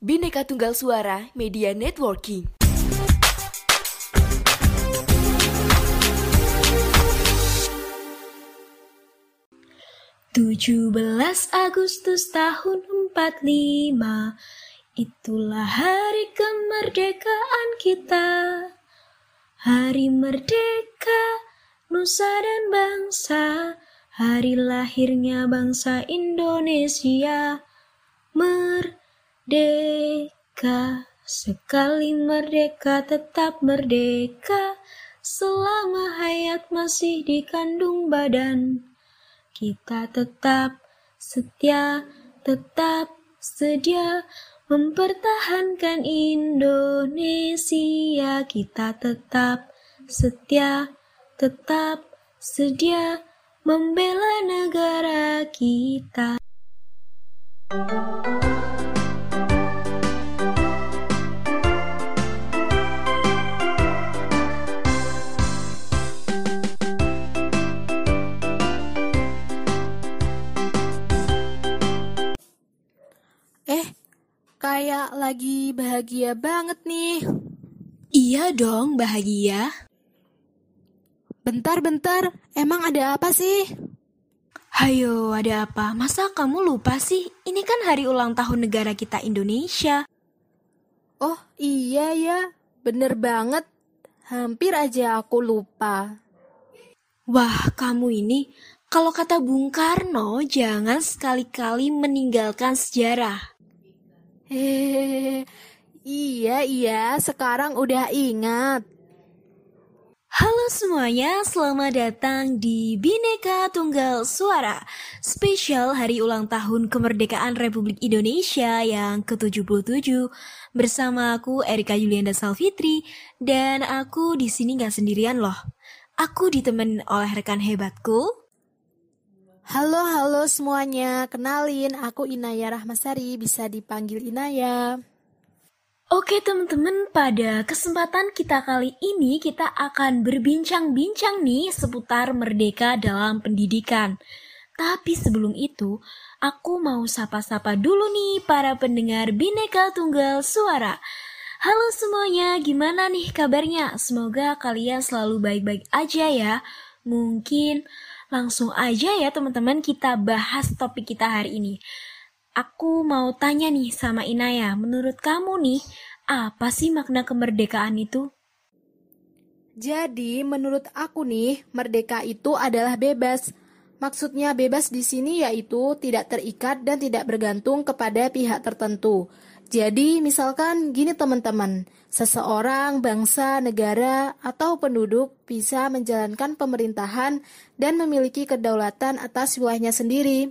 Bineka Tunggal Suara Media Networking. Tujuh belas Agustus tahun 45 Itulah hari kemerdekaan kita Hari merdeka Nusa dan bangsa Hari lahirnya bangsa Indonesia Merdeka Sekali merdeka tetap merdeka Selama hayat masih dikandung badan kita tetap setia, tetap sedia mempertahankan Indonesia. Kita tetap setia, tetap sedia membela negara kita. Eh, kayak lagi bahagia banget nih. Iya dong, bahagia. Bentar-bentar, emang ada apa sih? Hayo, ada apa? Masa kamu lupa sih? Ini kan hari ulang tahun negara kita Indonesia. Oh iya ya, bener banget. Hampir aja aku lupa. Wah, kamu ini kalau kata Bung Karno, jangan sekali-kali meninggalkan sejarah. Hehehe, iya iya, sekarang udah ingat. Halo semuanya, selamat datang di Bineka Tunggal Suara. Spesial Hari Ulang Tahun Kemerdekaan Republik Indonesia yang ke-77 Bersama aku Erika Yulianda Salfitri. Dan aku di sini nggak sendirian loh. Aku ditemenin oleh rekan hebatku Halo halo semuanya, kenalin aku Inaya Rahmasari, bisa dipanggil Inaya. Oke teman-teman, pada kesempatan kita kali ini kita akan berbincang-bincang nih seputar merdeka dalam pendidikan. Tapi sebelum itu, aku mau sapa-sapa dulu nih para pendengar Bineka Tunggal Suara. Halo semuanya, gimana nih kabarnya? Semoga kalian selalu baik-baik aja ya. Mungkin langsung aja ya teman-teman kita bahas topik kita hari ini. Aku mau tanya nih sama Inaya, menurut kamu nih, apa sih makna kemerdekaan itu? Jadi, menurut aku nih, merdeka itu adalah bebas. Maksudnya bebas di sini yaitu tidak terikat dan tidak bergantung kepada pihak tertentu. Jadi, misalkan gini teman-teman, seseorang, bangsa, negara, atau penduduk bisa menjalankan pemerintahan dan memiliki kedaulatan atas wilayahnya sendiri.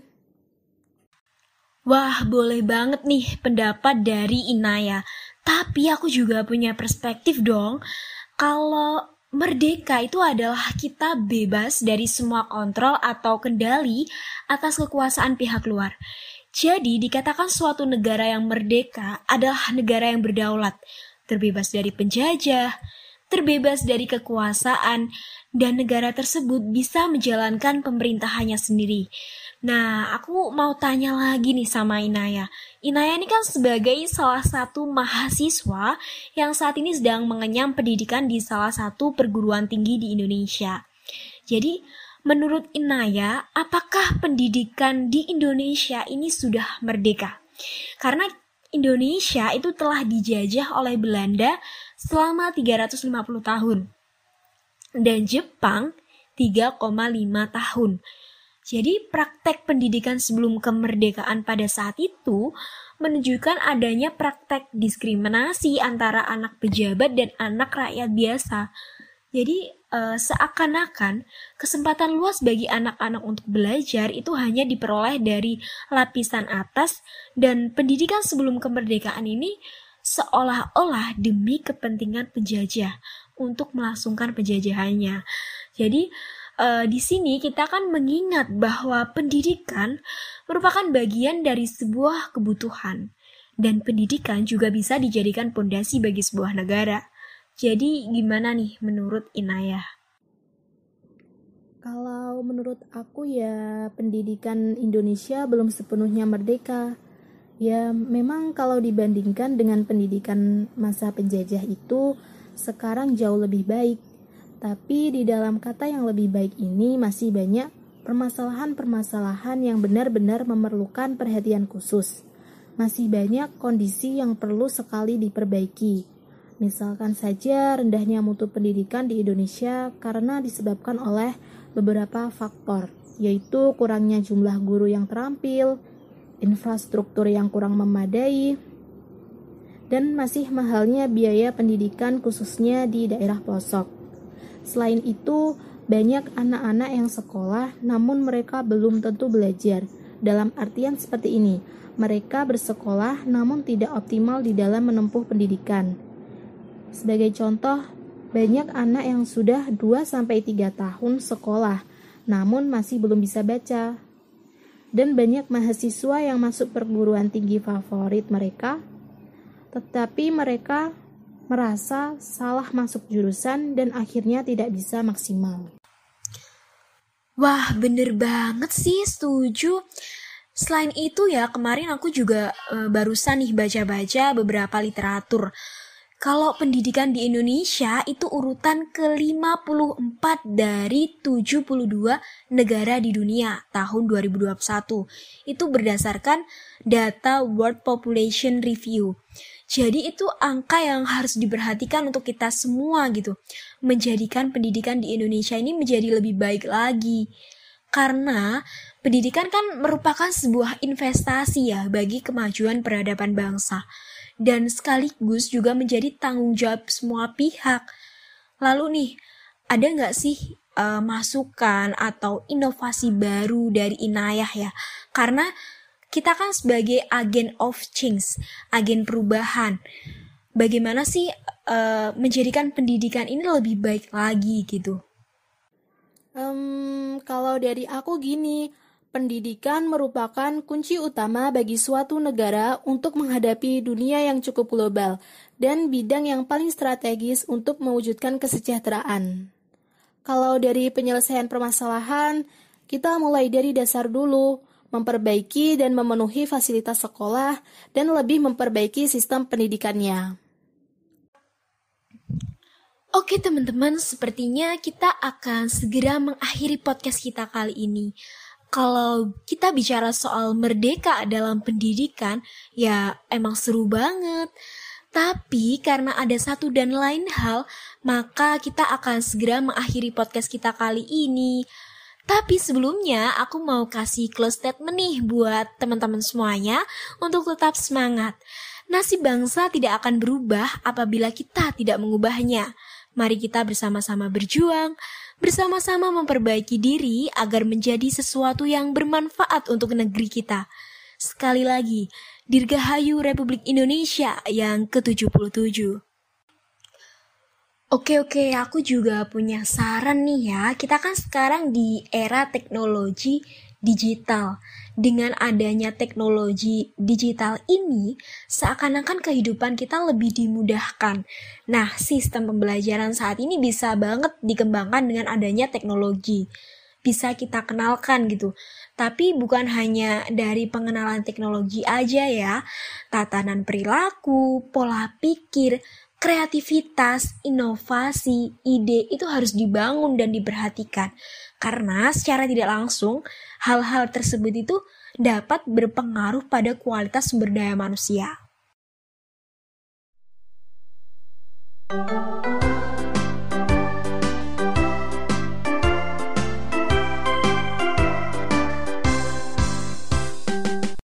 Wah, boleh banget nih pendapat dari Inaya. Tapi aku juga punya perspektif dong. Kalau merdeka itu adalah kita bebas dari semua kontrol atau kendali atas kekuasaan pihak luar. Jadi dikatakan suatu negara yang merdeka adalah negara yang berdaulat, terbebas dari penjajah, terbebas dari kekuasaan, dan negara tersebut bisa menjalankan pemerintahannya sendiri. Nah, aku mau tanya lagi nih sama Inaya. Inaya ini kan sebagai salah satu mahasiswa yang saat ini sedang mengenyam pendidikan di salah satu perguruan tinggi di Indonesia. Jadi, menurut Inaya, apakah pendidikan di Indonesia ini sudah merdeka? Karena Indonesia itu telah dijajah oleh Belanda selama 350 tahun dan Jepang 3,5 tahun. Jadi praktek pendidikan sebelum kemerdekaan pada saat itu menunjukkan adanya praktek diskriminasi antara anak pejabat dan anak rakyat biasa. Jadi uh, seakan-akan kesempatan luas bagi anak-anak untuk belajar itu hanya diperoleh dari lapisan atas dan pendidikan sebelum kemerdekaan ini seolah-olah demi kepentingan penjajah untuk melangsungkan penjajahannya. Jadi uh, di sini kita akan mengingat bahwa pendidikan merupakan bagian dari sebuah kebutuhan dan pendidikan juga bisa dijadikan pondasi bagi sebuah negara. Jadi gimana nih menurut Inayah? Kalau menurut aku ya pendidikan Indonesia belum sepenuhnya merdeka. Ya, memang kalau dibandingkan dengan pendidikan masa penjajah itu sekarang jauh lebih baik. Tapi di dalam kata yang lebih baik ini masih banyak permasalahan-permasalahan yang benar-benar memerlukan perhatian khusus. Masih banyak kondisi yang perlu sekali diperbaiki. Misalkan saja rendahnya mutu pendidikan di Indonesia karena disebabkan oleh beberapa faktor, yaitu kurangnya jumlah guru yang terampil, infrastruktur yang kurang memadai, dan masih mahalnya biaya pendidikan khususnya di daerah pelosok. Selain itu, banyak anak-anak yang sekolah namun mereka belum tentu belajar. Dalam artian seperti ini, mereka bersekolah namun tidak optimal di dalam menempuh pendidikan. Sebagai contoh, banyak anak yang sudah 2-3 tahun sekolah namun masih belum bisa baca, dan banyak mahasiswa yang masuk perguruan tinggi favorit mereka, tetapi mereka merasa salah masuk jurusan dan akhirnya tidak bisa maksimal. Wah, bener banget sih, setuju. Selain itu ya, kemarin aku juga e, barusan nih baca-baca beberapa literatur kalau pendidikan di Indonesia itu urutan ke-54 dari 72 negara di dunia tahun 2021. Itu berdasarkan data World Population Review. Jadi itu angka yang harus diperhatikan untuk kita semua gitu. Menjadikan pendidikan di Indonesia ini menjadi lebih baik lagi. Karena pendidikan kan merupakan sebuah investasi ya bagi kemajuan peradaban bangsa dan sekaligus juga menjadi tanggung jawab semua pihak. Lalu nih, ada nggak sih uh, masukan atau inovasi baru dari Inayah ya? Karena kita kan sebagai agen of change, agen perubahan. Bagaimana sih uh, menjadikan pendidikan ini lebih baik lagi gitu? Um, kalau dari aku gini, Pendidikan merupakan kunci utama bagi suatu negara untuk menghadapi dunia yang cukup global dan bidang yang paling strategis untuk mewujudkan kesejahteraan. Kalau dari penyelesaian permasalahan, kita mulai dari dasar dulu, memperbaiki dan memenuhi fasilitas sekolah, dan lebih memperbaiki sistem pendidikannya. Oke teman-teman, sepertinya kita akan segera mengakhiri podcast kita kali ini kalau kita bicara soal merdeka dalam pendidikan, ya emang seru banget. Tapi karena ada satu dan lain hal, maka kita akan segera mengakhiri podcast kita kali ini. Tapi sebelumnya aku mau kasih close statement nih buat teman-teman semuanya untuk tetap semangat. Nasib bangsa tidak akan berubah apabila kita tidak mengubahnya. Mari kita bersama-sama berjuang, bersama-sama memperbaiki diri agar menjadi sesuatu yang bermanfaat untuk negeri kita. Sekali lagi, Dirgahayu Republik Indonesia yang ke-77. Oke oke, aku juga punya saran nih ya. Kita kan sekarang di era teknologi digital. Dengan adanya teknologi digital ini, seakan-akan kehidupan kita lebih dimudahkan. Nah, sistem pembelajaran saat ini bisa banget dikembangkan dengan adanya teknologi. Bisa kita kenalkan gitu. Tapi bukan hanya dari pengenalan teknologi aja ya. Tatanan perilaku, pola pikir, kreativitas, inovasi, ide itu harus dibangun dan diperhatikan. Karena secara tidak langsung, hal-hal tersebut itu dapat berpengaruh pada kualitas sumber daya manusia.